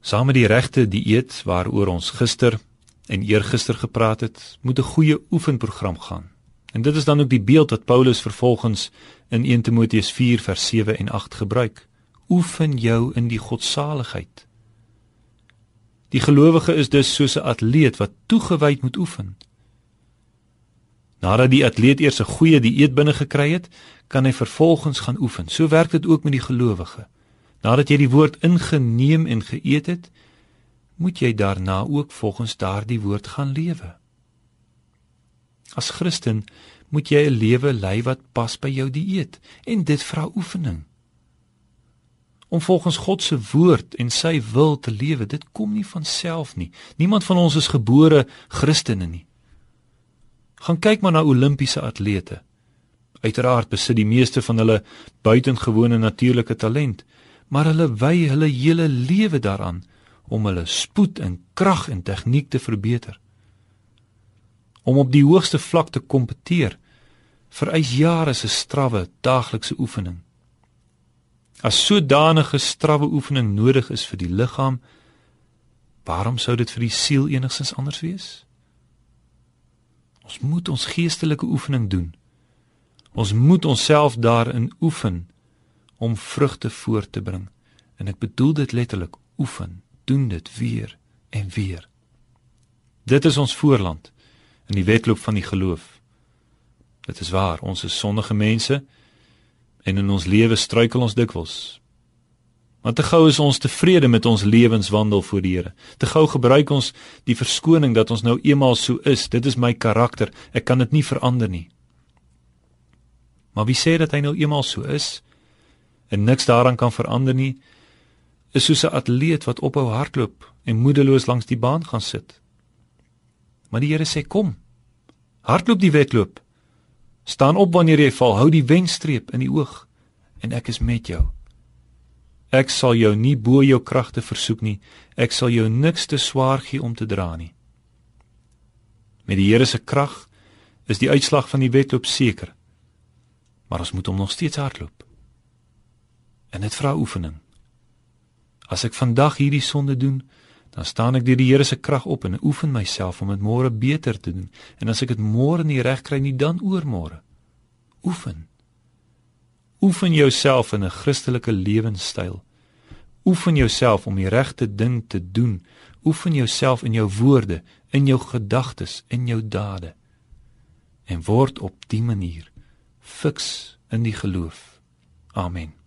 Saam met die regte dieet waaroor ons gister en eergister gepraat het, moet 'n goeie oefenprogram gaan. En dit is dan ook die beeld wat Paulus vervolgens in 1 Timoteus 4 vers 7 en 8 gebruik. Oefen jou in die godsaligheid. Die gelowige is dus soos 'n atleet wat toegewyd moet oefen. Nadat die atleet eers 'n goeie dieet binne gekry het, kan hy vervolgens gaan oefen. So werk dit ook met die gelowige. Nadat jy die woord ingeneem en geëet het, moet jy daarna ook volgens daardie woord gaan lewe. As Christen moet jy 'n lewe lei wat pas by jou dieet en dit vra oefening. Om volgens God se woord en sy wil te lewe, dit kom nie van self nie. Niemand van ons is gebore Christene nie. Gaan kyk maar na Olimpiese atlete. Uiteraard besit die meeste van hulle buitengewone natuurlike talent, maar hulle wy hulle hele lewe daaraan om hulle spoed en krag en tegniek te verbeter om op die hoogste vlak te kompeteer vereis jare se strawwe daaglikse oefening. As sodanige strawwe oefening nodig is vir die liggaam, waarom sou dit vir die siel enigstens anders wees? Ons moet ons geestelike oefening doen. Ons moet onsself daarin oefen om vrugte voort te bring. En ek bedoel dit letterlik, oefen, doen dit weer en weer. Dit is ons voorland in die wedloop van die geloof. Dit is waar, ons is sondige mense en in ons lewe struikel ons dikwels. Maar te gou is ons tevrede met ons lewenswandel voor die Here. Te gou gebruik ons die verskoning dat ons nou eenmaal so is. Dit is my karakter. Ek kan dit nie verander nie. Maar wie sê dat hy nou eenmaal so is en niks daaraan kan verander nie? Is soos 'n atleet wat ophou hardloop en moedeloos langs die baan gaan sit. Maar die Here sê kom. Hardloop die wedloop. Staan op wanneer jy val, hou die wenstreep in die oog en ek is met jou. Ek sal jou nie bo jou kragte versoek nie. Ek sal jou niks te swaar gee om te dra nie. Met die Here se krag is die uitslag van die wedloop seker. Maar ons moet hom nog steeds hardloop. En dit vra oefening. As ek vandag hierdie sonde doen, dan staan ek deur die Here se krag op en oefen myself om dit môre beter te doen. En as ek dit môre nie reg kry nie, dan oormôre. Oefen. Oefen jouself in 'n Christelike lewenstyl. Oefen jouself om die regte ding te doen. Oefen jouself in jou woorde, in jou gedagtes, in jou dade. En word op dië manier fiks in die geloof. Amen.